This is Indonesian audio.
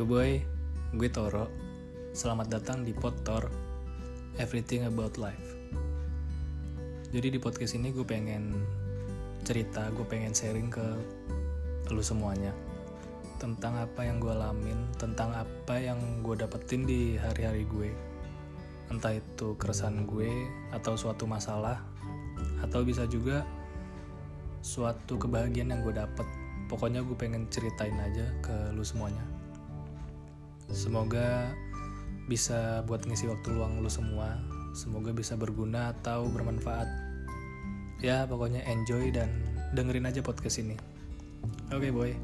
Yo boy, gue Toro. Selamat datang di Podtor Everything About Life. Jadi di podcast ini gue pengen cerita, gue pengen sharing ke lu semuanya tentang apa yang gue alamin, tentang apa yang gue dapetin di hari-hari gue. Entah itu keresahan gue atau suatu masalah atau bisa juga suatu kebahagiaan yang gue dapet. Pokoknya gue pengen ceritain aja ke lu semuanya. Semoga bisa buat ngisi waktu luang lu semua. Semoga bisa berguna atau bermanfaat. Ya, pokoknya enjoy dan dengerin aja podcast ini. Oke, boy.